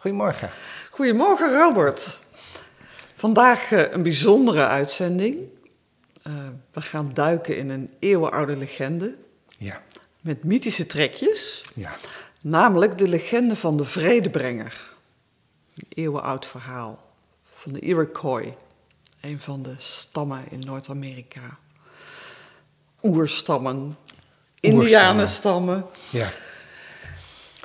Goedemorgen. Goedemorgen, Robert. Vandaag uh, een bijzondere uitzending. Uh, we gaan duiken in een eeuwenoude legende. Ja. Met mythische trekjes. Ja. Namelijk de legende van de Vredebrenger. Een eeuwenoud verhaal van de Iroquois. Een van de stammen in Noord-Amerika. Oerstammen. Indianenstammen. Ja.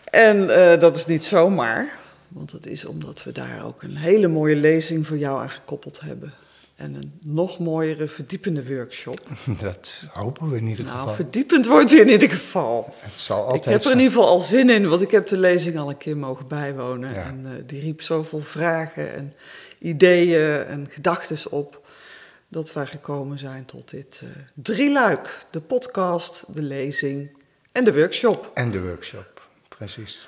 En uh, dat is niet zomaar. Want dat is omdat we daar ook een hele mooie lezing voor jou aan gekoppeld hebben. En een nog mooiere, verdiepende workshop. Dat hopen we in ieder nou, geval. verdiepend wordt hij in ieder geval. Het zal altijd ik heb er in ieder geval al zin in, want ik heb de lezing al een keer mogen bijwonen. Ja. En uh, die riep zoveel vragen en ideeën en gedachten op. Dat wij gekomen zijn tot dit uh, drieluik. De podcast, de lezing en de workshop. En de workshop, precies.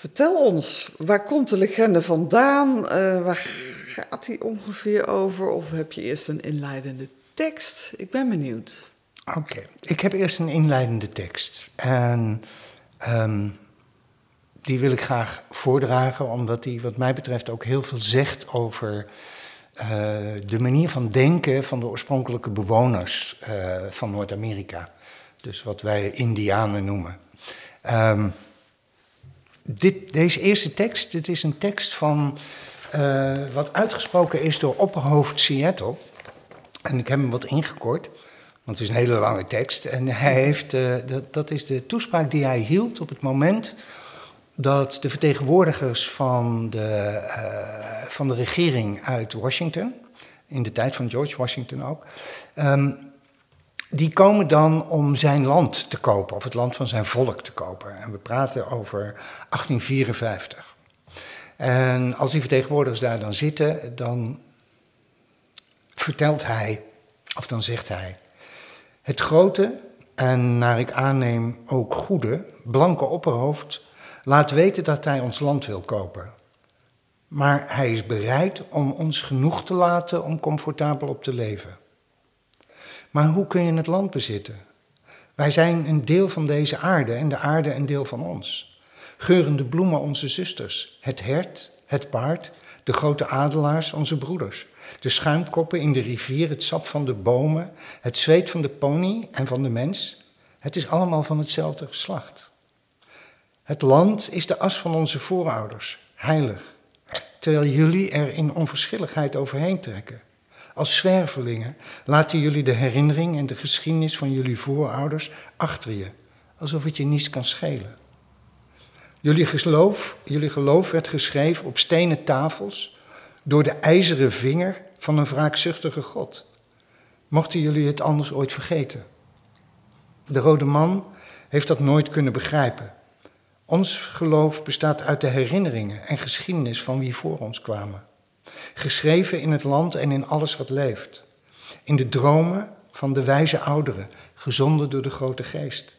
Vertel ons, waar komt de legende vandaan? Uh, waar gaat die ongeveer over? Of heb je eerst een inleidende tekst? Ik ben benieuwd. Oké, ik heb eerst een inleidende tekst. En um, die wil ik graag voordragen, omdat die wat mij betreft ook heel veel zegt over uh, de manier van denken van de oorspronkelijke bewoners uh, van Noord-Amerika. Dus wat wij Indianen noemen. Um, dit, deze eerste tekst, dit is een tekst van uh, wat uitgesproken is door opperhoofd Seattle. En ik heb hem wat ingekort, want het is een hele lange tekst. En hij heeft, uh, dat, dat is de toespraak die hij hield op het moment dat de vertegenwoordigers van de, uh, van de regering uit Washington, in de tijd van George Washington ook, um, die komen dan om zijn land te kopen, of het land van zijn volk te kopen. En we praten over 1854. En als die vertegenwoordigers daar dan zitten, dan vertelt hij, of dan zegt hij, het grote en naar ik aanneem ook goede, blanke opperhoofd laat weten dat hij ons land wil kopen. Maar hij is bereid om ons genoeg te laten om comfortabel op te leven. Maar hoe kun je het land bezitten? Wij zijn een deel van deze aarde en de aarde een deel van ons. Geurende bloemen onze zusters, het hert, het paard, de grote adelaars onze broeders. De schuimkoppen in de rivier, het sap van de bomen, het zweet van de pony en van de mens. Het is allemaal van hetzelfde geslacht. Het land is de as van onze voorouders, heilig, terwijl jullie er in onverschilligheid overheen trekken. Als zwervelingen laten jullie de herinnering en de geschiedenis van jullie voorouders achter je, alsof het je niets kan schelen. Jullie geloof, jullie geloof werd geschreven op stenen tafels door de ijzeren vinger van een wraakzuchtige God. Mochten jullie het anders ooit vergeten? De rode man heeft dat nooit kunnen begrijpen. Ons geloof bestaat uit de herinneringen en geschiedenis van wie voor ons kwamen. Geschreven in het land en in alles wat leeft. In de dromen van de wijze ouderen, gezonden door de grote geest.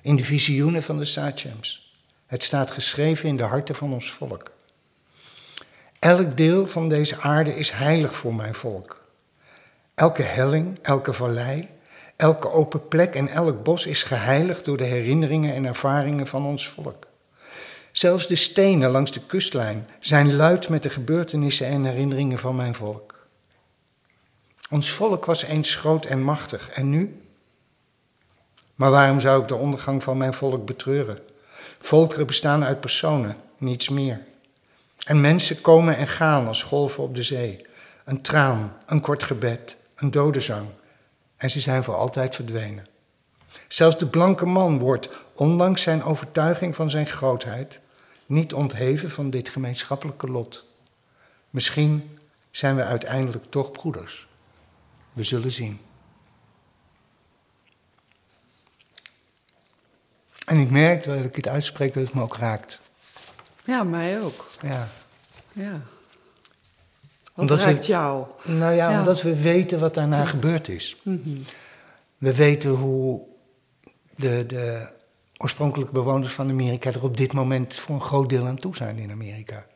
In de visioenen van de sachems. Het staat geschreven in de harten van ons volk. Elk deel van deze aarde is heilig voor mijn volk. Elke helling, elke vallei, elke open plek en elk bos is geheiligd door de herinneringen en ervaringen van ons volk. Zelfs de stenen langs de kustlijn zijn luid met de gebeurtenissen en herinneringen van mijn volk. Ons volk was eens groot en machtig, en nu? Maar waarom zou ik de ondergang van mijn volk betreuren? Volkeren bestaan uit personen, niets meer. En mensen komen en gaan als golven op de zee. Een traan, een kort gebed, een dodenzang. En ze zijn voor altijd verdwenen. Zelfs de blanke man wordt, ondanks zijn overtuiging van zijn grootheid, niet ontheven van dit gemeenschappelijke lot. Misschien zijn we uiteindelijk toch broeders. We zullen zien. En ik merk dat ik het uitspreek dat het me ook raakt. Ja, mij ook. Ja. Ja. Wat Omdat we- raakt jou? Nou ja, Ja. omdat we weten wat daarna gebeurd is. We weten hoe de, de oorspronkelijke bewoners van Amerika er op dit moment voor een groot deel aan toe zijn in Amerika.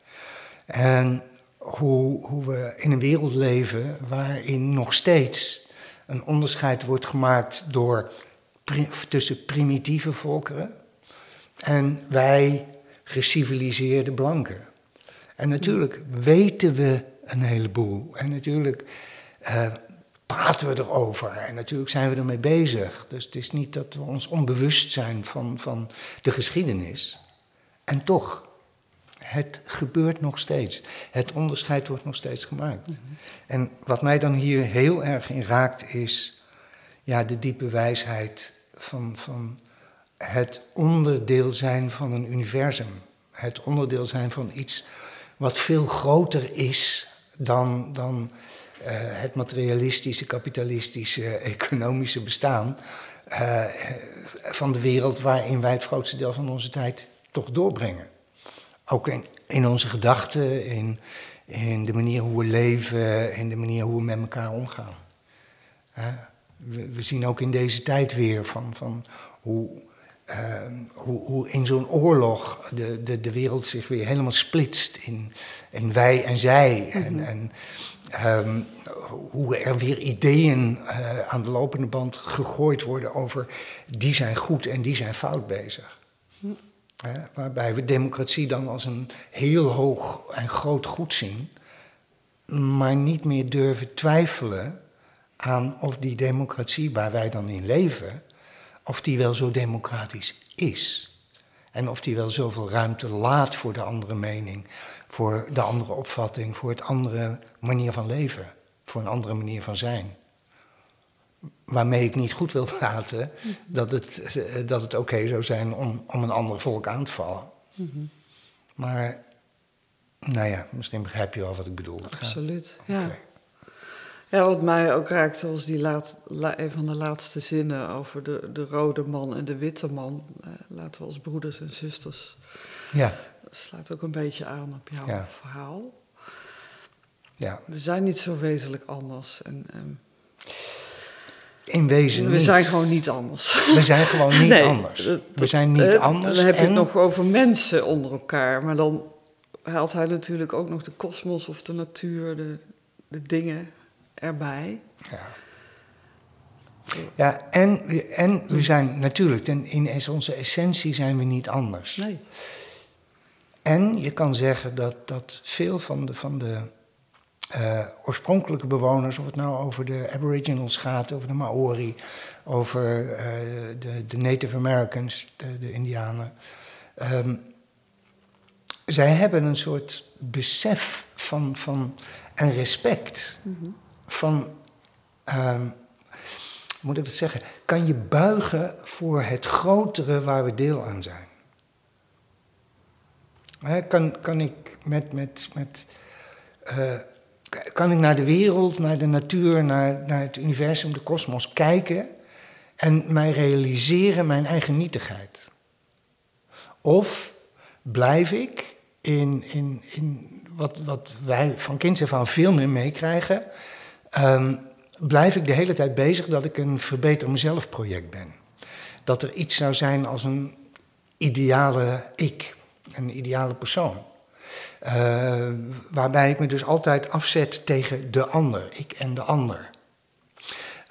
En hoe, hoe we in een wereld leven waarin nog steeds een onderscheid wordt gemaakt door, tussen primitieve volkeren en wij geciviliseerde blanken. En natuurlijk weten we een heleboel. En natuurlijk uh, praten we erover. En natuurlijk zijn we ermee bezig. Dus het is niet dat we ons onbewust zijn van, van de geschiedenis. En toch, het gebeurt nog steeds. Het onderscheid wordt nog steeds gemaakt. Mhm. En wat mij dan hier heel erg in raakt is ja, de diepe wijsheid van, van het onderdeel zijn van een universum. Het onderdeel zijn van iets wat veel groter is dan, dan het materialistische, kapitalistische, economische bestaan uh, van de wereld waarin wij het grootste deel van onze tijd toch doorbrengen. Ook in, in onze gedachten, in, in de manier hoe we leven, in de manier hoe we met elkaar omgaan. Uh, we, we, zien ook in deze tijd weer van, van hoe, hoe, hoe, in zo'n oorlog de, de, de wereld zich weer helemaal splitst in, in wij en zij. En, mhm. en um, hoe er weer ideeën uh, aan de lopende band gegooid worden over die zijn goed en die zijn fout bezig. Uh, waarbij we democratie dan als een heel hoog en groot goed zien, maar niet meer durven twijfelen aan of die democratie waar wij dan in leven, of die wel zo democratisch is. En of die wel zoveel ruimte laat voor de andere mening, voor de andere opvatting, voor het andere manier van leven, voor een andere manier van zijn. Waarmee ik niet goed wil praten dat het, dat het oké zou zijn om, om een ander volk aan te vallen. Maar, nou ja, misschien begrijp je wel wat ik bedoel. Absoluut, ja. Ja, wat mij ook raakte was die laat, een van de laatste zinnen over de, de rode man en de witte man. Eh, laten we als broeders en zusters. Ja. Dat sluit ook een beetje aan op jouw verhaal. Ja. We zijn niet zo wezenlijk anders. En, in wezen We zijn gewoon niet anders. We zijn gewoon niet anders. we zijn niet anders. Dan heb je het nog over mensen onder elkaar. Maar dan haalt hij natuurlijk ook nog de kosmos of de natuur, de, de dingen erbij. Ja. Ja, en, en we zijn natuurlijk, in onze essentie zijn we niet anders. Nee. En je kan zeggen dat, dat veel van de, van de uh, oorspronkelijke bewoners, of het nou over de Aboriginals gaat, over de Maori, over uh, de, de, Native Americans, de, de Indianen. Um, zij hebben een soort besef van, van en respect mm -hmm. Van, um, moet ik dat zeggen, kan je buigen voor het grotere waar we deel aan zijn. kan, kan ik met, met, met uh, kan ik naar de wereld, naar de natuur, naar, naar het universum, de kosmos kijken en mij realiseren mijn eigen nietigheid? Of blijf ik in, in, in wat, wat wij van kinds af aan veel meer meekrijgen, um, blijf ik de hele tijd bezig dat ik een verbeter mezelf project ben. Dat er iets zou zijn als een ideale ik, een ideale persoon. Uh, waarbij ik me dus altijd afzet tegen de ander, ik en de ander.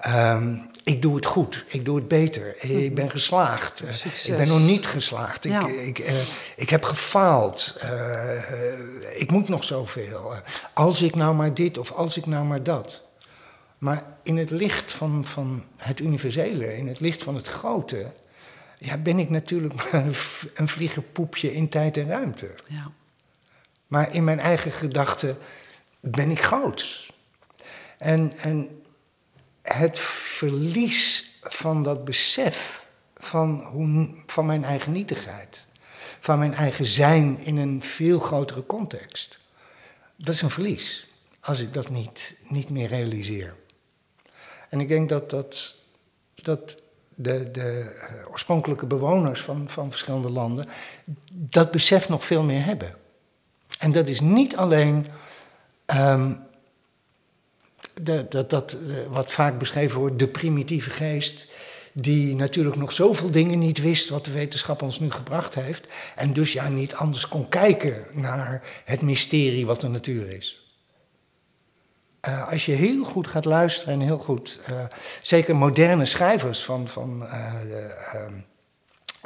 Um, ik doe het goed, ik doe het beter, ik mhm. ben geslaagd, uh, ik ben nog niet geslaagd, ja. ik, ik, uh, ik, heb gefaald, ik moet nog zoveel. als ik nou maar dit of als ik nou maar dat. Maar in het licht van, van het universele, in het licht van het grote, ja, ben ik natuurlijk maar een vliegenpoepje in tijd en ruimte. Ja. Maar in mijn eigen gedachten ben ik groot. En, en het verlies van dat besef van, hoe, van mijn eigen nietigheid, van mijn eigen zijn in een veel grotere context, dat is een verlies als ik dat niet, niet meer realiseer. En ik denk dat, dat, dat de, de oorspronkelijke bewoners van, van verschillende landen dat besef nog veel meer hebben. En dat is niet alleen um, de, dat, dat, wat vaak beschreven wordt, de primitieve geest, die natuurlijk nog zoveel dingen niet wist wat de wetenschap ons nu gebracht heeft, en dus ja niet anders kon kijken naar het mysterie wat de natuur is. Uh, als je heel goed gaat luisteren en heel goed, uh, zeker moderne schrijvers van, van uh,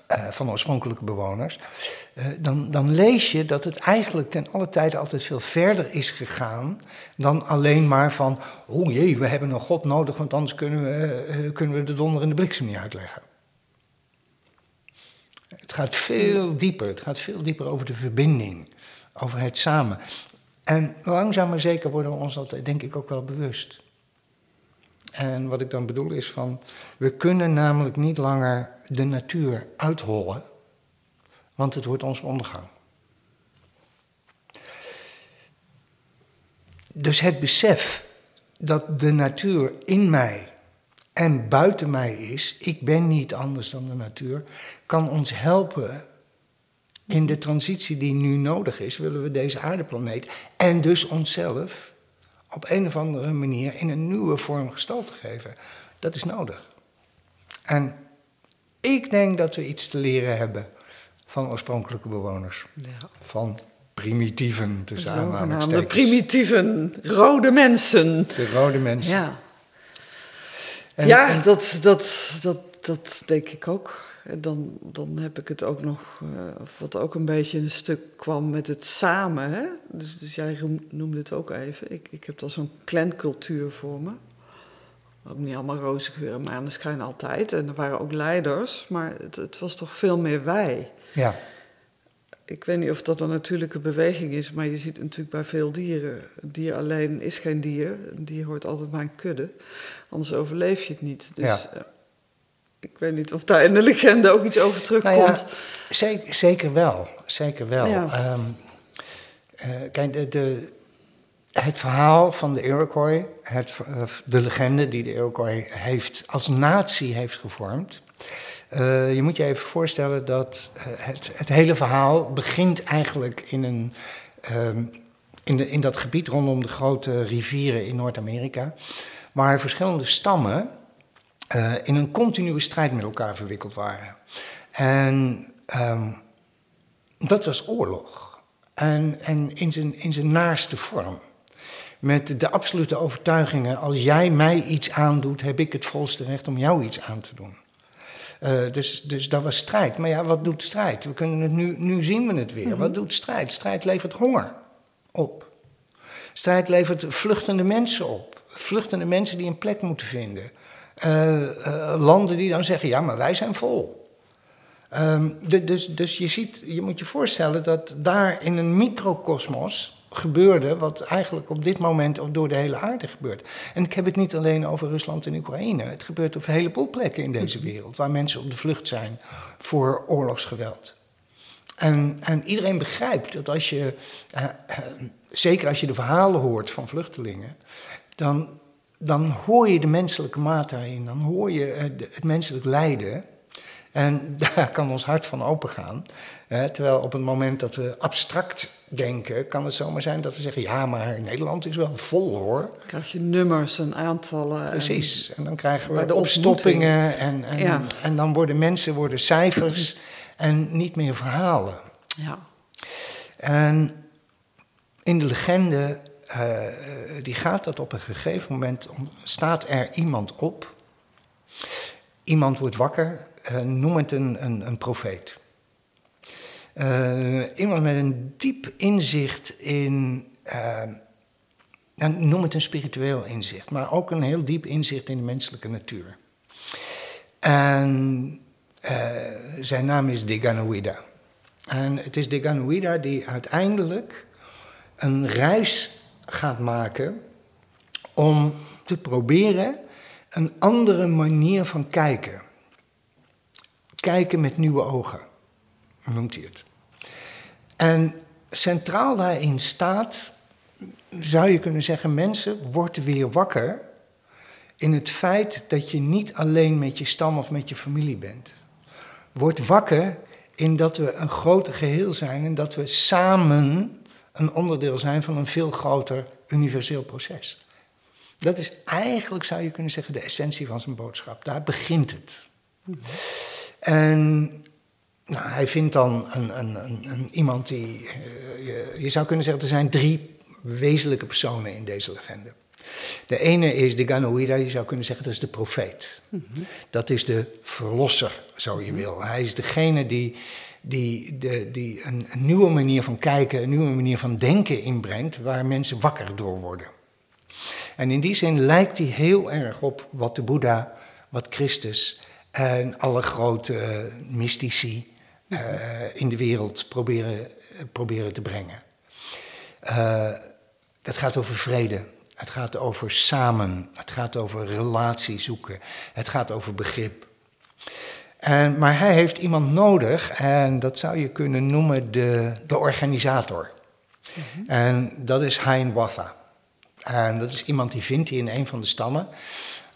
uh, van oorspronkelijke bewoners, dan, dan lees je dat het eigenlijk ten alle tijde altijd veel verder is gegaan dan alleen maar van, oh jee, we hebben een God nodig, want anders kunnen we, kunnen we de donder en de bliksem niet uitleggen. Het gaat veel dieper, het gaat veel dieper over de verbinding, over het samen. En langzaam maar zeker worden we ons dat denk ik ook wel bewust. En wat ik dan bedoel is van, we kunnen namelijk niet langer de natuur uithollen, want het wordt onze ondergang. Dus het besef dat de natuur in mij en buiten mij is, ik ben niet anders dan de natuur, kan ons helpen in de transitie die nu nodig is, willen we deze aardeplaneet en dus onszelf op een of andere manier in een nieuwe vorm gestalte geven. Dat is nodig. En ik denk dat we iets te leren hebben van oorspronkelijke bewoners. Ja. Van primitieven, tussen aanhalingstekens. De primitieven, rode mensen. De rode mensen. Ja, en, ja dat, dat, dat, dat denk ik ook. Dan, dan heb ik het ook nog, uh, wat ook een beetje een stuk kwam met het samen. Hè? Dus, dus jij noemde het ook even. Ik, ik heb dan zo'n clancultuur voor me. Ook niet allemaal roze geur en maneschijn altijd. En er waren ook leiders, maar het, het was toch veel meer wij. Ja. Ik weet niet of dat een natuurlijke beweging is, maar je ziet natuurlijk bij veel dieren. Een dier alleen is geen dier. Een dier hoort altijd bij een kudde. Anders overleef je het niet. Dus ja. Ik weet niet of daar in de legende ook iets over terugkomt. Nou ja, zeker, zeker wel. Zeker wel. Ja. Um, uh, kijk, de, de, het verhaal van de Iroquois, het, uh, de legende die de Iroquois heeft, als natie heeft gevormd. Uh, je moet je even voorstellen dat het, het, hele verhaal begint eigenlijk in, een, um, in, de, in dat gebied rondom de grote rivieren in Noord-Amerika, waar verschillende stammen uh, in een continue strijd met elkaar verwikkeld waren. En um, dat was oorlog. En, en in, zijn, in zijn naaste vorm. Met de absolute overtuigingen: als jij mij iets aandoet, heb ik het volste recht om jou iets aan te doen. Uh, dus, dus dat was strijd. Maar ja, wat doet strijd? We kunnen het nu, nu zien we het weer. Wat doet strijd? Strijd levert honger op. Strijd levert vluchtende mensen op. Vluchtende mensen die een plek moeten vinden. Uh, uh, landen die dan zeggen, ja, maar wij zijn vol. De, dus, dus je ziet, je moet je voorstellen dat daar in een microcosmos gebeurde, wat eigenlijk op dit moment door de hele aarde gebeurt. En ik heb het niet alleen over Rusland en Oekraïne. Het gebeurt op een heleboel plekken in deze wereld, waar mensen op de vlucht zijn voor oorlogsgeweld. En, en iedereen begrijpt dat als je, uh, zeker als je de verhalen hoort van vluchtelingen, dan dan hoor je de menselijke maat daarin, dan hoor je eh, het menselijk lijden. En daar kan ons hart van opengaan. terwijl op het moment dat we abstract denken, kan het zomaar zijn dat we zeggen: ja, maar Nederland is wel vol hoor. Dan krijg je nummers en aantallen. Precies. En, dan krijgen we de opstoppingen. En, en, en dan worden mensen worden cijfers en niet meer verhalen. Ja. En in de legende uh, die gaat dat op een gegeven moment, staat er iemand op. Iemand wordt wakker, uh, noem het een, een, een profeet. Iemand met een diep inzicht in, noem het een spiritueel inzicht, maar ook een heel diep inzicht in de menselijke natuur. En zijn naam is Deganuida. En het is Deganuida die uiteindelijk een reis gaat maken om te proberen een andere manier van kijken. Kijken met nieuwe ogen, noemt hij het. En centraal daarin staat, zou je kunnen zeggen, mensen, word weer wakker in het feit dat je niet alleen met je stam of met je familie bent. Word wakker in dat we een groter geheel zijn en dat we samen een onderdeel zijn van een veel groter universeel proces. Dat is eigenlijk, zou je kunnen zeggen, de essentie van zijn boodschap. Daar begint het. En nou, hij vindt dan een, een, een, iemand die. Uh, je, je, zou kunnen zeggen, er zijn drie wezenlijke personen in deze legende. De ene is de Ganoïda, je zou kunnen zeggen, dat is de profeet. Dat is de verlosser, zo je wil. Hij is degene die, die, die een, een nieuwe manier van kijken, een nieuwe manier van denken inbrengt, waar mensen wakker door worden. En in die zin lijkt hij heel erg op wat de Boeddha, wat Christus en alle grote mystici uh, in de wereld proberen, proberen te brengen. Uh, het gaat over vrede, het gaat over samen, het gaat over relatie zoeken, het gaat over begrip. En, maar hij heeft iemand nodig en dat zou je kunnen noemen de, de organisator. Mm -hmm. En dat is Hein Watha. En dat is iemand die vindt hij in een van de stammen.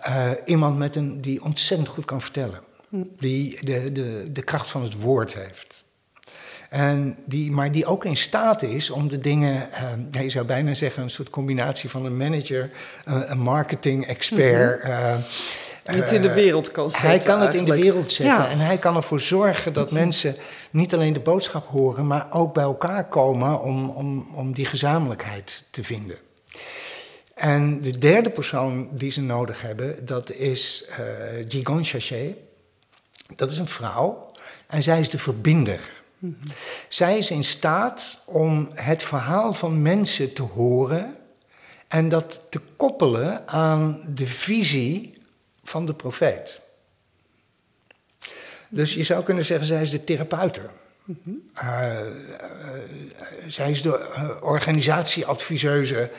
Uh, iemand met een, die ontzettend goed kan vertellen. Die de, de, de kracht van het woord heeft. En die, maar die ook in staat is om de dingen, uh, je zou bijna zeggen, een soort combinatie van een manager, uh, een marketing-expert. Mm -hmm. Het in de wereld kan zetten. Hij kan het eigenlijk. in de wereld zetten Ja. en hij kan ervoor zorgen dat mensen niet alleen de boodschap horen, maar ook bij elkaar komen om, om, om die gezamenlijkheid te vinden. En de derde persoon die ze nodig hebben, dat is uh, Jigon Chaché. Dat is een vrouw en zij is de verbinder. Mm -hmm. Zij is in staat om het verhaal van mensen te horen en dat te koppelen aan de visie van de profeet. Dus je zou kunnen zeggen, zij is de therapeute. Mm -hmm. uh, uh, zij is de uh, organisatieadviseuse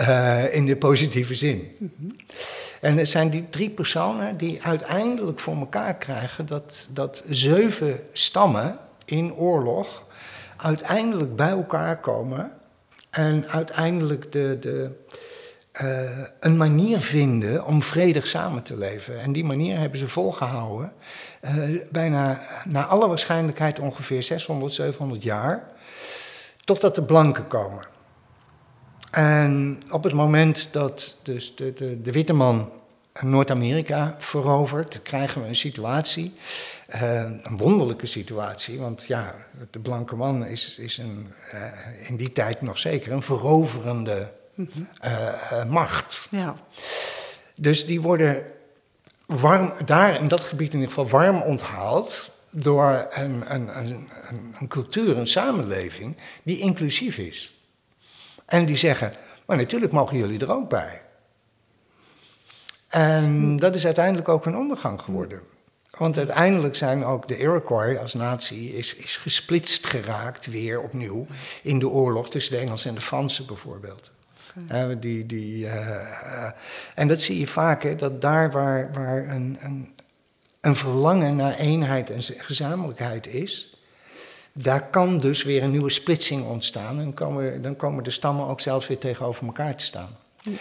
uh, in de positieve zin. Mm -hmm. En het zijn die drie personen die uiteindelijk voor elkaar krijgen dat, dat zeven stammen in oorlog uiteindelijk bij elkaar komen en uiteindelijk de, de, uh, een manier vinden om vredig samen te leven. En die manier hebben ze volgehouden, uh, bijna naar alle waarschijnlijkheid ongeveer 600, 700 jaar, totdat de blanken komen. En op het moment dat dus de, de, de witte man Noord-Amerika verovert, krijgen we een situatie, uh, een wonderlijke situatie. Want ja, de blanke man is, is een, in die tijd nog zeker een veroverende uh, macht. Ja. Dus die worden warm, daar in dat gebied in ieder geval warm onthaald door een, een, een, een cultuur, een samenleving die inclusief is. En die zeggen, maar natuurlijk mogen jullie er ook bij. En dat is uiteindelijk ook een ondergang geworden. Want uiteindelijk zijn ook de Iroquois als natie is, is gesplitst geraakt weer opnieuw in de oorlog tussen de Engelsen en de Fransen bijvoorbeeld. Okay. Die, die, uh, uh, en dat zie je vaak, hè, dat daar waar, waar een, een, een verlangen naar eenheid en gezamenlijkheid is, daar kan dus weer een nieuwe splitsing ontstaan. En komen, dan komen de stammen ook zelfs weer tegenover elkaar te staan. Ja.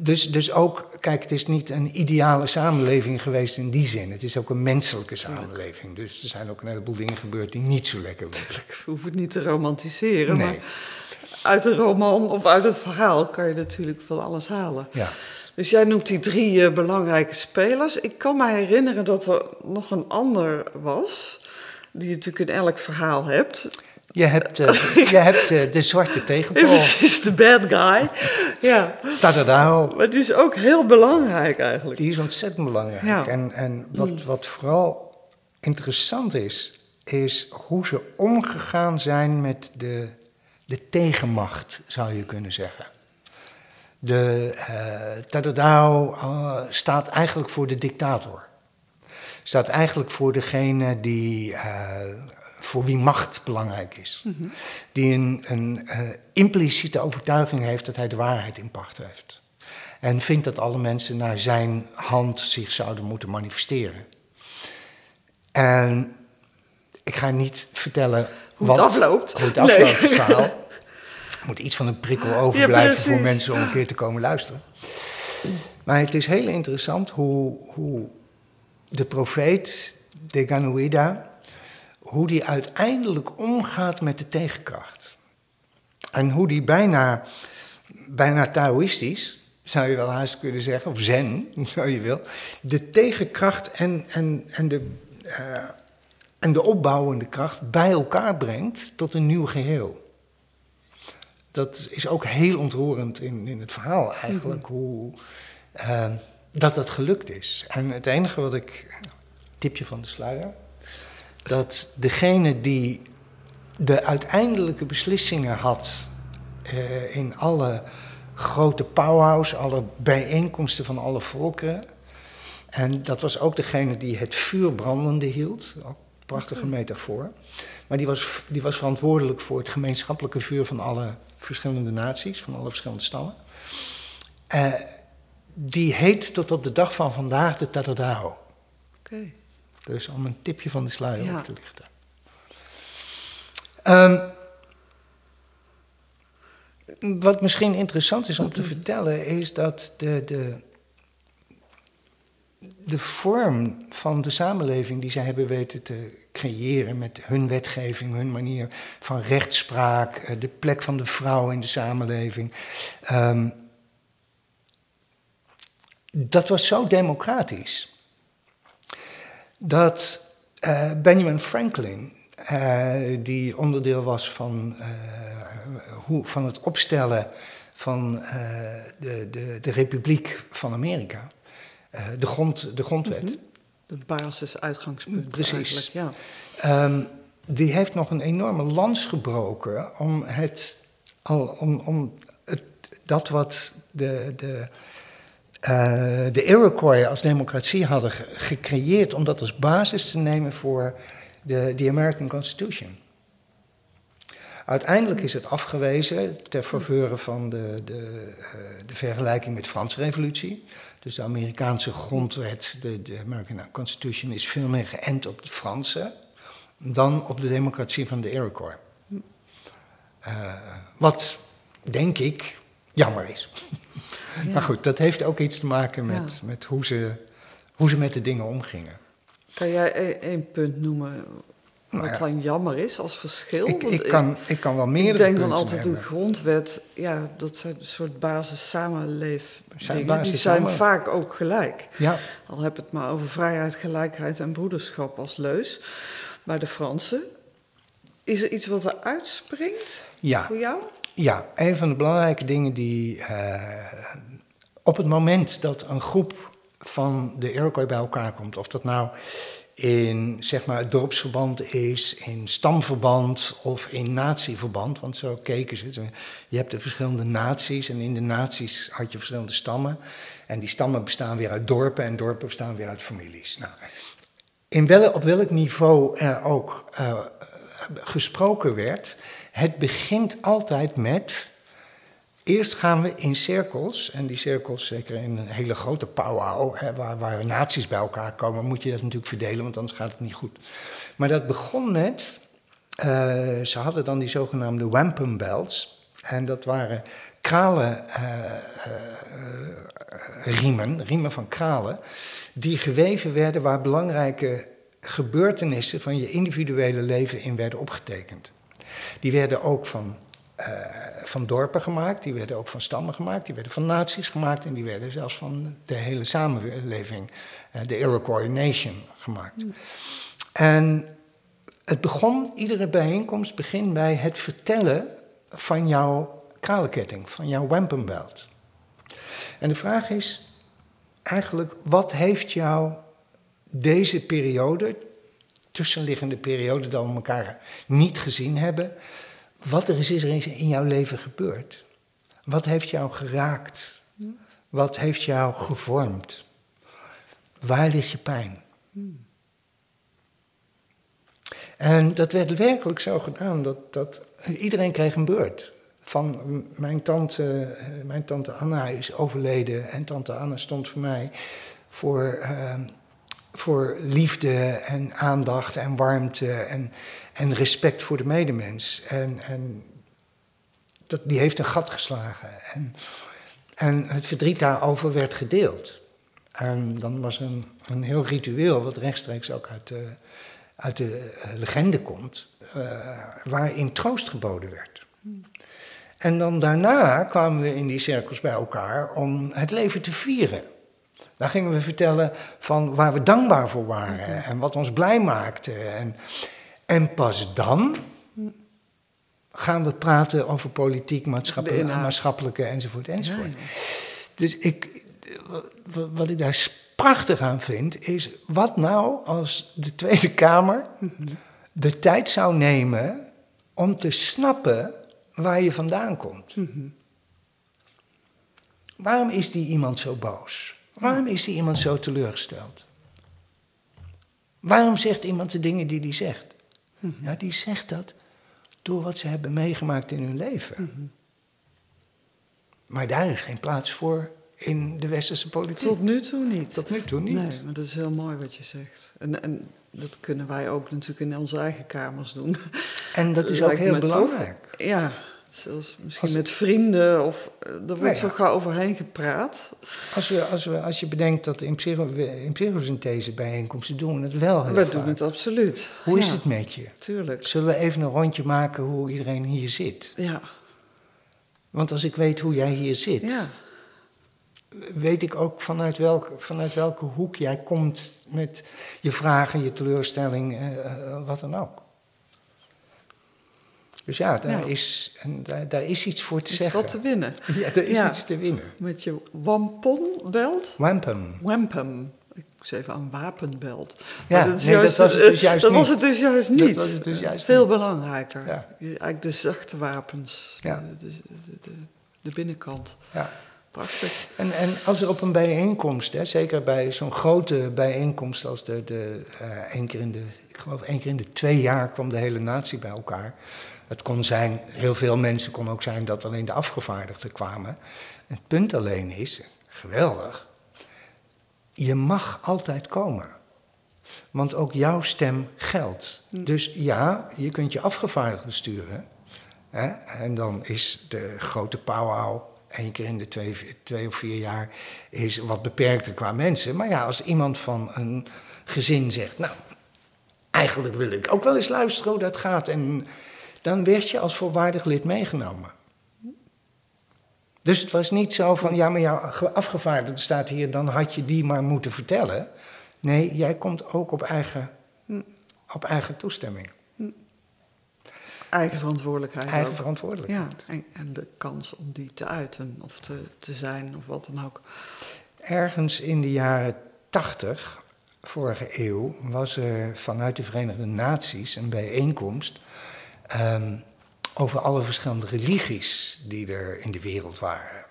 Dus, dus ook, kijk, het is niet een ideale samenleving geweest in die zin. Het is ook een menselijke samenleving. Dus er zijn ook een heleboel dingen gebeurd die niet zo lekker waren. Ik hoef het niet te romantiseren, Nee. maar uit een roman of uit het verhaal kan je natuurlijk van alles halen. Ja. Dus jij noemt die drie uh, belangrijke spelers. Ik kan me herinneren dat er nog een ander was, die je natuurlijk in elk verhaal hebt. Je hebt, uh, je hebt uh, de zwarte tegenpol. Precies, de bad guy. Ja. Tadadao. Maar die is ook heel belangrijk eigenlijk. Die is ontzettend belangrijk. Ja. En, en wat, wat vooral interessant is, is hoe ze omgegaan zijn met de, de tegenmacht, zou je kunnen zeggen. De uh, Tadadao uh, staat eigenlijk voor de dictator. Staat eigenlijk voor degene die uh, voor wie macht belangrijk is. Mm -hmm. Die een, een impliciete overtuiging heeft dat hij de waarheid in pacht heeft. En vindt dat alle mensen naar zijn hand zich zouden moeten manifesteren. En ik ga niet vertellen hoe wat, het afloopt. Hoe het afloopt, nee. het verhaal. Er moet iets van een prikkel overblijven ja, voor mensen om een keer te komen luisteren. Maar het is heel interessant hoe, hoe de profeet de Ganuida hoe die uiteindelijk omgaat met de tegenkracht. En hoe die bijna, bijna Taoïstisch, zou je wel haast kunnen zeggen, of zen, zo je wil, de tegenkracht en, en, en, de, uh, en de opbouwende kracht bij elkaar brengt tot een nieuw geheel. dat is ook heel ontroerend in, in het verhaal eigenlijk, hoe ehm, dat dat gelukt is. En het enige wat ik, tipje van de sluier, dat degene die de uiteindelijke beslissingen had eh, in alle grote powwows, alle bijeenkomsten van alle volkeren. En dat was ook degene die het vuur brandende hield. Ook prachtige metafoor. Maar die was, die was verantwoordelijk voor het gemeenschappelijke vuur van alle verschillende naties, van alle verschillende stammen. Uh, die heet tot op de dag van vandaag de Tatadao. Oké. Dus om een tipje van de sluier ja. op te lichten. Um, wat misschien interessant is om te vertellen, is dat de, de, de vorm van de samenleving die zij hebben weten te creëren met hun wetgeving, hun manier van rechtspraak, eh, de plek van de vrouw in de samenleving. Um, dat was zo democratisch dat uh, Benjamin Franklin, uh, die onderdeel was van, hoe, van het opstellen van de, de, de Republiek van Amerika, de, grond, de grondwet. Mm -hmm. De basisuitgangspunt. Precies. Ja. Um, die heeft nog een enorme lans gebroken om, het, om, om het, dat wat de, de, uh, de Iroquois als democratie hadden gecreëerd om dat als basis te nemen voor de, de American Constitution. Uiteindelijk is het afgewezen ter faveur van de, de, uh, de vergelijking met de Franse Revolutie. Dus de Amerikaanse grondwet, de, de American Constitution, is veel meer geënt op het Franse dan op de democratie van de Iroquois. Uh, wat, denk ik, jammer is. Ja. Maar goed, dat heeft ook iets te maken met, ja. met hoe, ze, hoe ze met de dingen omgingen. Kan jij e-, één punt noemen wat nou ja. dan jammer is als verschil? Ik, ik, kan, ik kan wel meer. Ik denk dan altijd de grondwet, ja, dat zijn een soort basis samenleef. Die zijn vaak ook gelijk. Ja. Al heb het maar over vrijheid, gelijkheid en broederschap als leus. Maar de Fransen, is er iets wat er uitspringt ja. voor jou? Ja, een van de belangrijke dingen die uh, op het moment dat een groep van de Iroquois bij elkaar komt, of dat nou in zeg maar, het dorpsverband is, in stamverband of in natieverband, want zo keken ze. Je hebt de verschillende naties en in de naties had je verschillende stammen. En die stammen bestaan weer uit dorpen en dorpen bestaan weer uit families. Nou, in wel, op welk niveau er ook uh, gesproken werd, het begint altijd met. Eerst gaan we in cirkels, en die cirkels, zeker in een hele grote powwow, hè, waar, waar naties bij elkaar komen, moet je dat natuurlijk verdelen, want anders gaat het niet goed. Maar dat begon met, uh, ze hadden dan die zogenaamde wampum belts, en dat waren kralen uh, uh, riemen, riemen van kralen, die geweven werden waar belangrijke gebeurtenissen van je individuele leven in werden opgetekend. Die werden ook van, van dorpen gemaakt, die werden ook van stammen gemaakt, die werden van naties gemaakt en die werden zelfs van de hele samenleving, uh, de Iroquois Nation, gemaakt. En het begon, iedere bijeenkomst begint bij het vertellen van jouw kralenketting, van jouw wampum belt. En de vraag is eigenlijk, wat heeft jou deze periode, tussenliggende periode dat we elkaar niet gezien hebben, wat er is, er in jouw leven gebeurd? Wat heeft jou geraakt? Wat heeft jou gevormd? Waar ligt je pijn? En dat werd werkelijk zo gedaan dat, dat iedereen kreeg een beurt. Van mijn tante, mijn tante Anna is overleden en tante Anna stond voor mij voor uh, voor liefde en aandacht en warmte en, en respect voor de medemens. En, en dat, die heeft een gat geslagen. En, en het verdriet daarover werd gedeeld. En dan was een, een heel ritueel, wat rechtstreeks ook uit de, uit de uh, legende komt, uh, waarin troost geboden werd. En dan daarna kwamen we in die cirkels bij elkaar om het leven te vieren. Daar gingen we vertellen van waar we dankbaar voor waren en wat ons blij maakte. En, en pas dan gaan we praten over politiek, maatschappelijke, maatschappelijke enzovoort enzovoort. Ja, Dus ik, wat, wat ik daar prachtig aan vind, is wat nou als de Tweede Kamer de tijd zou nemen om te snappen waar je vandaan komt. Waarom is die iemand zo boos? Waarom is die iemand zo teleurgesteld? Waarom zegt iemand de dingen die hij zegt? Ja, die zegt dat door wat ze hebben meegemaakt in hun leven. Maar daar is geen plaats voor in de westerse politiek. Tot nu toe niet. Tot nu toe niet. Nee, maar dat is heel mooi wat je zegt. En, en dat kunnen wij ook natuurlijk in onze eigen kamers doen. En dat is ook heel belangrijk. Ja, zelfs misschien Als- met vrienden of eh, er wordt Nou zo gauw overheen gepraat. Als, we, als, we, als je bedenkt dat in, psycho, in psychosynthese bijeenkomsten doen we het wel heel We vaak. doen het absoluut. Hoe is het met je? Tuurlijk. Zullen we even een rondje maken hoe iedereen hier zit? Ja, Want als ik weet hoe jij hier zit, ja. weet ik ook vanuit, welk, vanuit welke hoek jij komt met je vragen, je teleurstelling, eh, eh, wat dan ook. Dus ja, daar, Ja. Is, en daar, daar is iets voor te is zeggen. wat te winnen. Ja, er is Ja. iets te winnen. Met je wamponbelt. Wampum. Wampum. Ik zei even aan wapenbelt. Ja, Maar is nee, dat was het dus juist dat niet. was het dus juist niet. was het dus juist Veel niet. belangrijker. Ja. Eigenlijk de zachte wapens. Ja. De, de, de, binnenkant. Ja. Prachtig. En, en als er op een bijeenkomst, hè, zeker bij zo'n grote bijeenkomst als de, de eh, één keer in de, ik geloof één keer in de twee jaar kwam de hele natie bij elkaar. Het kon zijn, heel veel mensen kon ook zijn dat alleen de afgevaardigden kwamen. Het punt alleen is, geweldig, je mag altijd komen. Want ook jouw stem geldt. Dus ja, je kunt je afgevaardigden sturen. Hè? En dan is de grote powwow één keer in de twee, twee of vier jaar is wat beperkter qua mensen. Maar ja, als iemand van een gezin zegt, nou, eigenlijk wil ik ook wel eens luisteren hoe dat gaat. En dan werd je als volwaardig lid meegenomen. Dus het was niet zo van, ja, maar jouw ge- afgevaardigde staat hier, dan had je die maar moeten vertellen. Nee, jij komt ook op eigen, op eigen toestemming. Eigen verantwoordelijkheid Eigen ook. verantwoordelijkheid. Ja, en, en de kans om die te uiten of te, te zijn of wat dan ook. Ergens in de jaren 80, vorige eeuw, was er vanuit de Verenigde Naties een bijeenkomst ehm, over alle verschillende religies die er in de wereld waren.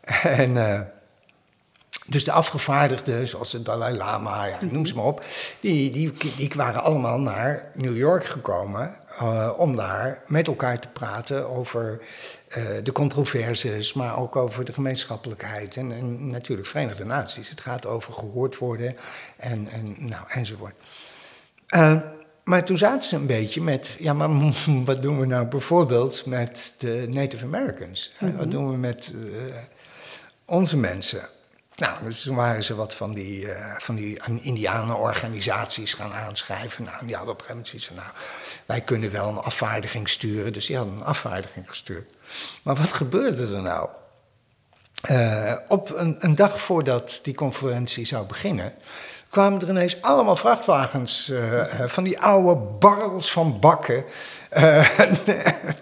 En eh, dus de afgevaardigden, zoals de Dalai Lama, ja, noem ze maar op, die, die, die waren allemaal naar New York gekomen eh, om daar met elkaar te praten over eh, de controverses, maar ook over de gemeenschappelijkheid en, en natuurlijk Verenigde Naties. Het gaat over gehoord worden en, en nou, enzovoort. Maar toen zaten ze een beetje met, ja, maar wat doen we nou bijvoorbeeld met de Native Americans? Eh, Wat doen we met eh, onze mensen? Nou, dus toen waren ze wat van die, eh, van die indianenorganisaties gaan aanschrijven. Nou, die hadden op een gegeven moment zoiets van, nou, wij kunnen wel een afvaardiging sturen. Dus die hadden een afvaardiging gestuurd. Maar wat gebeurde er nou? Eh, op een, een dag voordat die conferentie zou beginnen, kwamen er ineens allemaal vrachtwagens eh, van die oude barrels van bakken. eh,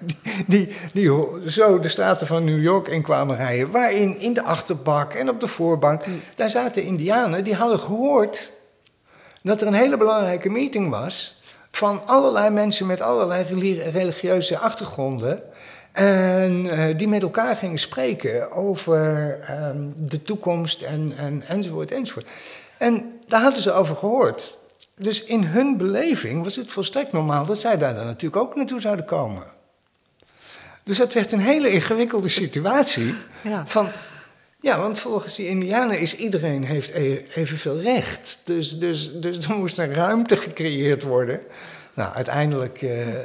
die, die, die zo de straten van New York in kwamen rijden. Waarin in de achterbak en op de voorbank, daar zaten Indianen die hadden gehoord dat er een hele belangrijke meeting was van allerlei mensen met allerlei reli- religieuze achtergronden. En eh, die met elkaar gingen spreken over ehm, de toekomst en, en, enzovoort, enzovoort. En daar hadden ze over gehoord. Dus in hun beleving was het volstrekt normaal dat zij daar dan natuurlijk ook naartoe zouden komen. Dus dat werd een hele ingewikkelde situatie. Ja. Van, ja, want volgens die Indianen is iedereen heeft e- evenveel recht. Dus, dus, dus er moest een ruimte gecreëerd worden. Nou, uiteindelijk eh, eh,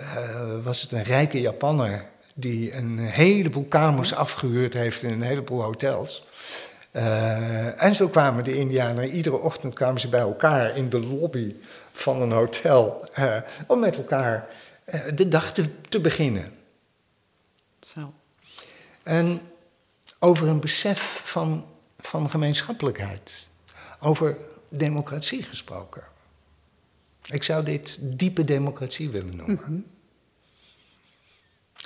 was het een rijke Japanner die een heleboel kamers afgehuurd heeft in een heleboel hotels. Eh, en zo kwamen de Indianen, iedere ochtend kwamen ze bij elkaar in de lobby van een hotel eh, om met elkaar eh, de dag te, te beginnen. Zo. En over een besef van, van gemeenschappelijkheid. Over democratie gesproken. Ik zou dit diepe democratie willen noemen.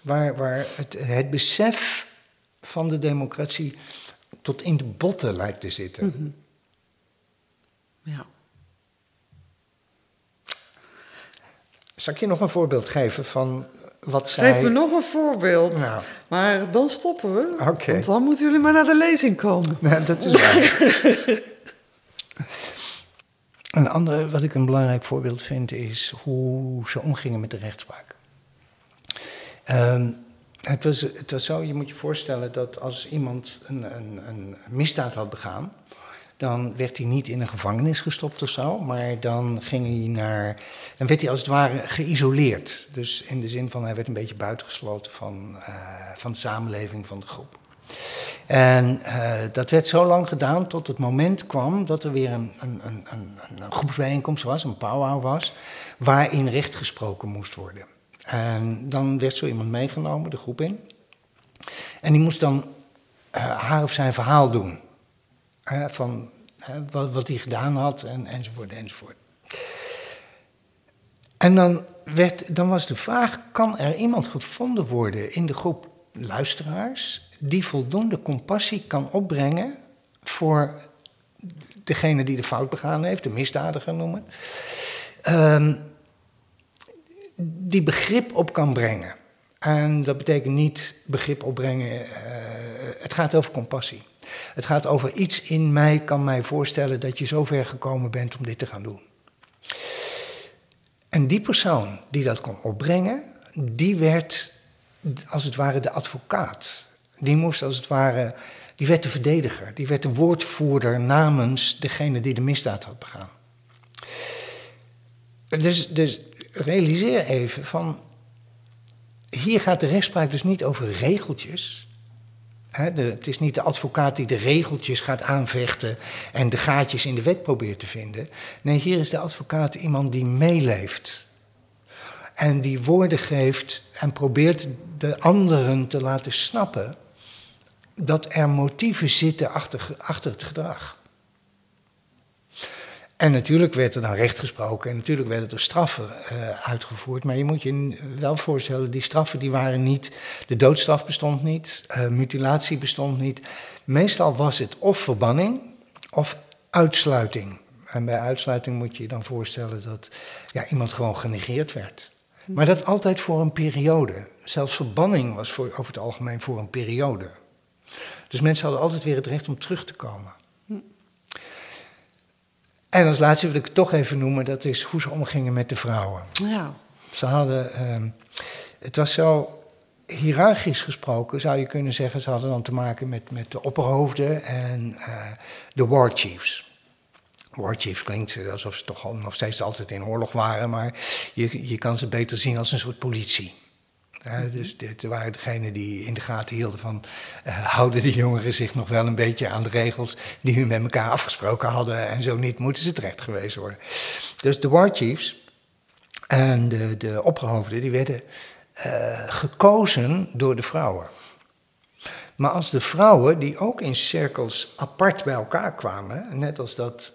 Waar, waar het, het besef van de democratie tot in de botten lijkt te zitten. Mhm. Ja. Zal ik je nog een voorbeeld geven van wat zij... Geef me nog een voorbeeld. Nou, Maar dan stoppen we. Want dan moeten jullie maar naar de lezing komen. Ja, dat is waar. een andere, wat ik een belangrijk voorbeeld vind, is hoe ze omgingen met de rechtspraak. Ehm, het, was, het zo, je moet je voorstellen dat als iemand een, een, een misdaad had begaan, dan werd hij niet in een gevangenis gestopt of zo, maar dan ging hij naar. Dan werd hij als het ware geïsoleerd. Dus in de zin van hij werd een beetje buitengesloten van, eh, van de samenleving, van de groep. En eh, dat werd zo lang gedaan tot het moment kwam dat er weer een, een, een, een groepsbijeenkomst was, een powwow was, waarin recht gesproken moest worden. En dan werd zo iemand meegenomen, de groep in. En die moest dan eh, haar of zijn verhaal doen. Van wat, wat hij gedaan had en, enzovoort enzovoort. En dan, werd, dan was de vraag, kan er iemand gevonden worden in de groep luisteraars die voldoende compassie kan opbrengen voor degene die de fout begaan heeft, de misdadiger noemen, ehm, die begrip op kan brengen. En dat betekent niet begrip opbrengen, eh, het gaat over compassie. Het gaat over iets in mij, kan mij voorstellen dat je zo ver gekomen bent om dit te gaan doen. En die persoon die dat kon opbrengen, die werd als het ware de advocaat. Die moest als het ware, die werd de verdediger, die werd de woordvoerder namens degene die de misdaad had begaan. Dus, dus realiseer even van, hier gaat de rechtspraak dus niet over regeltjes. Het is niet de advocaat die de regeltjes gaat aanvechten en de gaatjes in de wet probeert te vinden. Nee, hier is de advocaat iemand die meeleeft. En die woorden geeft en probeert de anderen te laten snappen dat er motieven zitten achter, achter het gedrag. En natuurlijk werd er dan recht gesproken en natuurlijk werden er straffen uh, uitgevoerd. Maar je moet je wel voorstellen, die straffen die waren niet... De doodstraf bestond niet, uh, mutilatie bestond niet. Meestal was het of verbanning of uitsluiting. En bij uitsluiting moet je je dan voorstellen dat ja, iemand gewoon genegeerd werd. Maar dat altijd voor een periode. Zelfs verbanning was voor, over het algemeen voor een periode. Dus mensen hadden altijd weer het recht om terug te komen. En als laatste wil ik het toch even noemen, dat is hoe ze omgingen met de vrouwen. Ja. Ze hadden, uh, het was zo hiërarchisch gesproken, zou je kunnen zeggen, ze hadden dan te maken met, met de opperhoofden en uh, de war chiefs. War chief klinkt alsof ze toch nog steeds altijd in oorlog waren, maar je, je kan ze beter zien als een soort politie. Dus dit waren degenen die in de gaten hielden van... Uh, houden die jongeren zich nog wel een beetje aan de regels... die hun met elkaar afgesproken hadden... en zo niet moeten ze terecht gewezen worden. Dus de war chiefs en de, de die werden uh, gekozen door de vrouwen. Maar als de vrouwen, die ook in cirkels apart bij elkaar kwamen... net als dat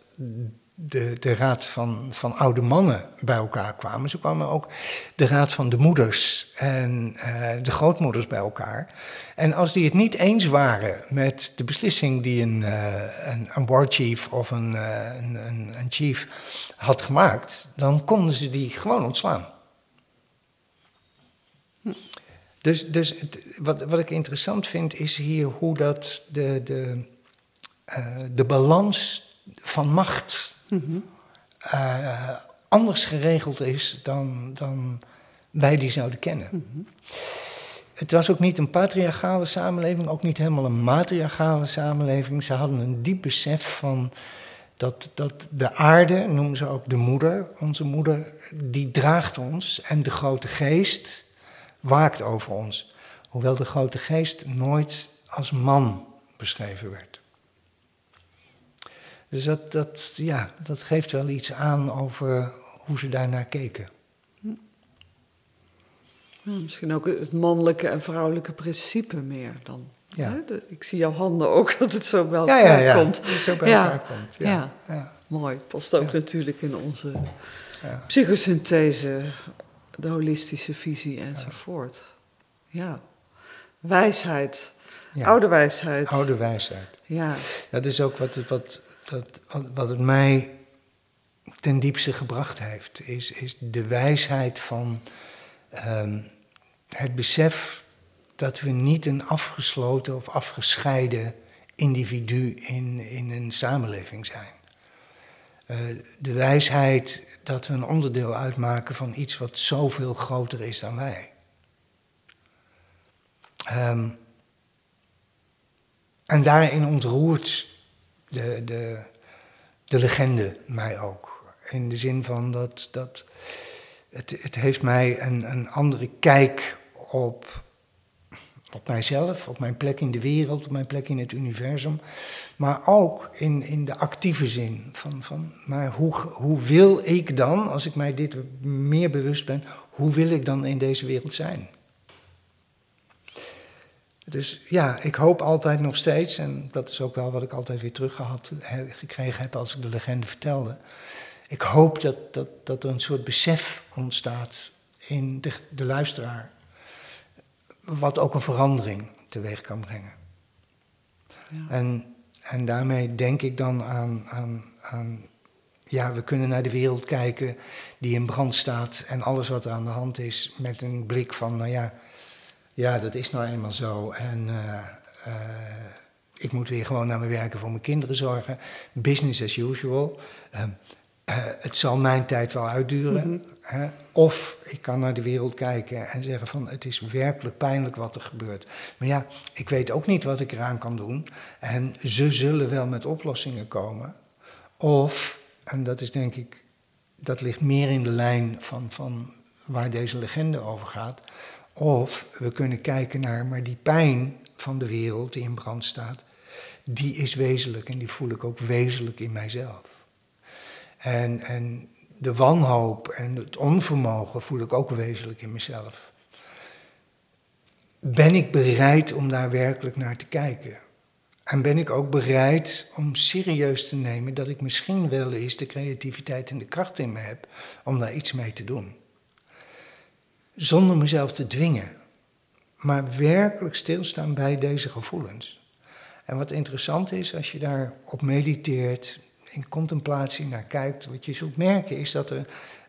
de, de raad van, van oude mannen bij elkaar kwamen. Zo kwamen ook de raad van de moeders en uh, de grootmoeders bij elkaar. En als die het niet eens waren met de beslissing die een, uh, een, war chief of een, uh, een, een, een chief had gemaakt, dan konden ze die gewoon ontslaan. Dus, dus wat, wat ik interessant vind is hier hoe dat de, de, de balans van macht Uh, anders geregeld is dan, dan wij die zouden kennen. Het was ook niet een patriarchale samenleving, ook niet helemaal een matriarchale samenleving. Ze hadden een diep besef van dat, dat de aarde, noemen ze ook de moeder, onze moeder, die draagt ons en de grote geest waakt over ons. Hoewel de grote geest nooit als man beschreven werd. Dus dat, dat, ja, dat geeft wel iets aan over hoe ze daarnaar keken. Misschien ook het mannelijke en vrouwelijke principe meer dan. Ja. Hè? De, ik zie jouw handen ook dat het zo bij elkaar ja, ja, ja. komt. Dat het zo bij elkaar komt. Ja. Ja. mooi. Past ook natuurlijk in onze psychosynthese, de holistische visie enzovoort. Ja. Wijsheid. Oude wijsheid. Oude wijsheid. Ja. Dat is ook wat wat, dat, wat het mij ten diepste gebracht heeft. Is, is de wijsheid van ehm, het besef dat we niet een afgesloten of afgescheiden individu in, in een samenleving zijn. Eh, de wijsheid dat we een onderdeel uitmaken van iets wat zoveel groter is dan wij. Ehm, en daarin ontroert de, de, de legende mij ook. In de zin van dat, dat het, het heeft mij een, een andere kijk op, op mijzelf, op mijn plek in de wereld, op mijn plek in het universum. Maar ook in, in de actieve zin. Van, van, maar hoe, hoe wil ik dan, als ik mij dit meer bewust ben, hoe wil ik dan in deze wereld zijn? Dus ja, ik hoop altijd nog steeds, en dat is ook wel wat ik altijd weer teruggehad gekregen heb als ik de legende vertelde. Ik hoop dat, dat, dat er een soort besef ontstaat in de, de luisteraar, wat ook een verandering teweeg kan brengen. Ja. En, en daarmee denk ik dan aan, aan, aan, ja, we kunnen naar de wereld kijken die in brand staat en alles wat er aan de hand is met een blik van, nou ja, ja, dat is nou eenmaal zo. En uh, uh, ik moet weer gewoon naar mijn werken voor mijn kinderen zorgen. Business as usual. Uh, het zal mijn tijd wel uitduren. Mm -hmm. Of ik kan naar de wereld kijken en zeggen van het is werkelijk pijnlijk wat er gebeurt. Maar ja, ik weet ook niet wat ik eraan kan doen. En ze zullen wel met oplossingen komen. Of, en dat is denk ik, dat ligt meer in de lijn van, van waar deze legende over gaat. Of we kunnen kijken naar, maar die pijn van de wereld die in brand staat, die is wezenlijk en die voel ik ook wezenlijk in mijzelf. En, en de wanhoop en het onvermogen voel ik ook wezenlijk in mezelf. Ben ik bereid om daar werkelijk naar te kijken? En ben ik ook bereid om serieus te nemen dat ik misschien wel eens de creativiteit en de kracht in me heb om daar iets mee te doen? Zonder mezelf te dwingen, maar werkelijk stilstaan bij deze gevoelens. En wat interessant is, als je daarop mediteert, in contemplatie naar kijkt, wat je zult merken is dat er,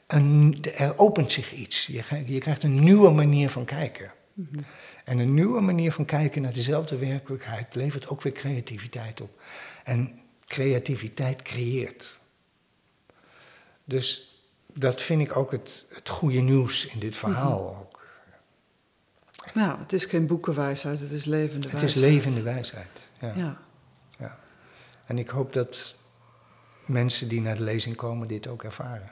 een, er opent zich iets. Je, je krijgt een nieuwe manier van kijken. Mm -hmm. En een nieuwe manier van kijken naar dezelfde werkelijkheid levert ook weer creativiteit op. En creativiteit creëert. Dus dat vind ik ook het, het goede nieuws in dit verhaal mm -hmm. ook. Nou, het is geen boekenwijsheid, het is levende het wijsheid. Het is levende wijsheid, ja. ja. ja. En ik hoop dat mensen die naar de lezing komen dit ook ervaren.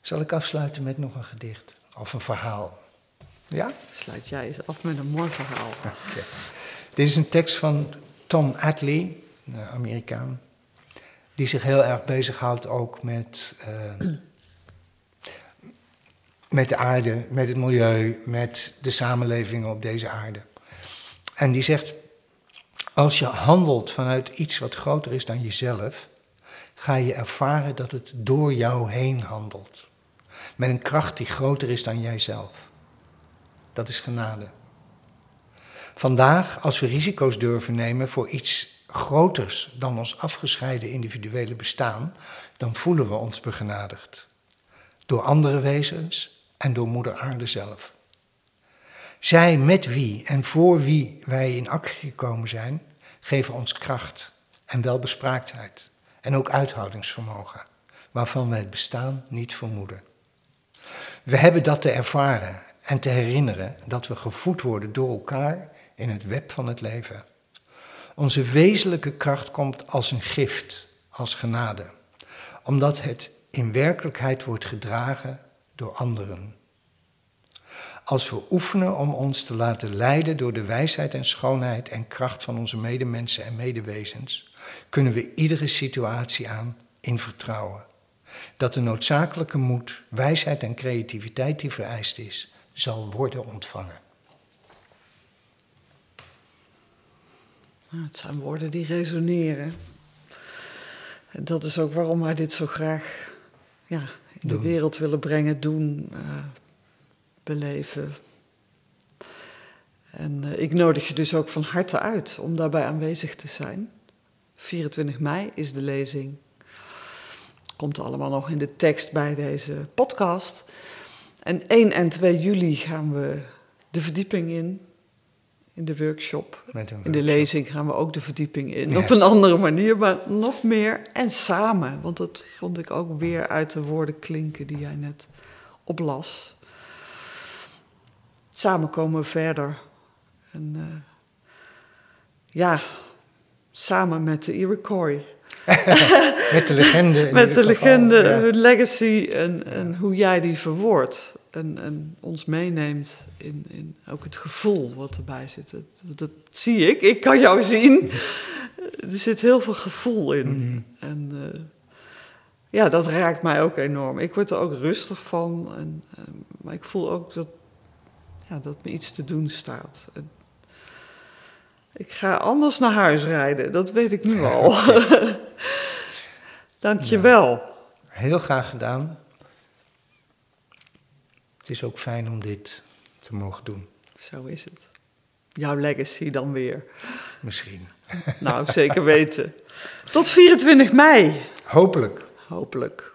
Zal ik afsluiten met nog een gedicht of een verhaal? Ja? Sluit jij eens af met een mooi verhaal. Okay. Dit is een tekst van Tom Atlee, een Amerikaan, die zich heel erg bezighoudt ook met, uh, met de aarde, met het milieu, met de samenlevingen op deze aarde. En die zegt, als je handelt vanuit iets wat groter is dan jezelf, ga je ervaren dat het door jou heen handelt. Met een kracht die groter is dan jijzelf. Dat is genade. Vandaag, als we risico's durven nemen voor iets groters dan ons afgescheiden individuele bestaan, dan voelen we ons begenadigd. Door andere wezens en door Moeder Aarde zelf. Zij met wie en voor wie wij in actie gekomen zijn, geven ons kracht en welbespraaktheid en ook uithoudingsvermogen, waarvan wij het bestaan niet vermoeden. We hebben dat te ervaren en te herinneren dat we gevoed worden door elkaar in het web van het leven. Onze wezenlijke kracht komt als een gift, als genade, omdat het in werkelijkheid wordt gedragen door anderen. Als we oefenen om ons te laten leiden door de wijsheid en schoonheid en kracht van onze medemensen en medewezens, kunnen we iedere situatie aan in vertrouwen. Dat de noodzakelijke moed, wijsheid en creativiteit die vereist is, zal worden ontvangen. Nou, het zijn woorden die resoneren. Dat is ook waarom wij dit zo graag ja, in de wereld willen brengen, doen. Uh, beleven. En eh, ik nodig je dus ook van harte uit om daarbij aanwezig te zijn. 24 mei is de lezing. Komt allemaal nog in de tekst bij deze podcast. En 1 en 2 juli gaan we de verdieping in, in de workshop. In de lezing gaan we ook de verdieping in. Ja. Op een andere manier, maar nog meer. En samen, want dat vond ik ook weer uit de woorden klinken die jij net oplas. Samen komen we verder. En eh, ja, samen met de Iroquois. Met de legende. Met de geval, legende, ja. hun legacy en, en hoe jij die verwoordt. En, en ons meeneemt in, in ook het gevoel wat erbij zit. Dat, dat zie ik, ik kan jou zien. Er zit heel veel gevoel in. Mhm. En eh, ja, dat raakt mij ook enorm. Ik word er ook rustig van. En, maar ik voel ook dat, ja, dat me iets te doen staat. En ik ga anders naar huis rijden, dat weet ik nu al. Dank je wel. Heel graag gedaan. Het is ook fijn om dit te mogen doen. Zo is het. Jouw legacy dan weer. Misschien. Nou, zeker weten. Tot 24 mei, Hopelijk. hopelijk.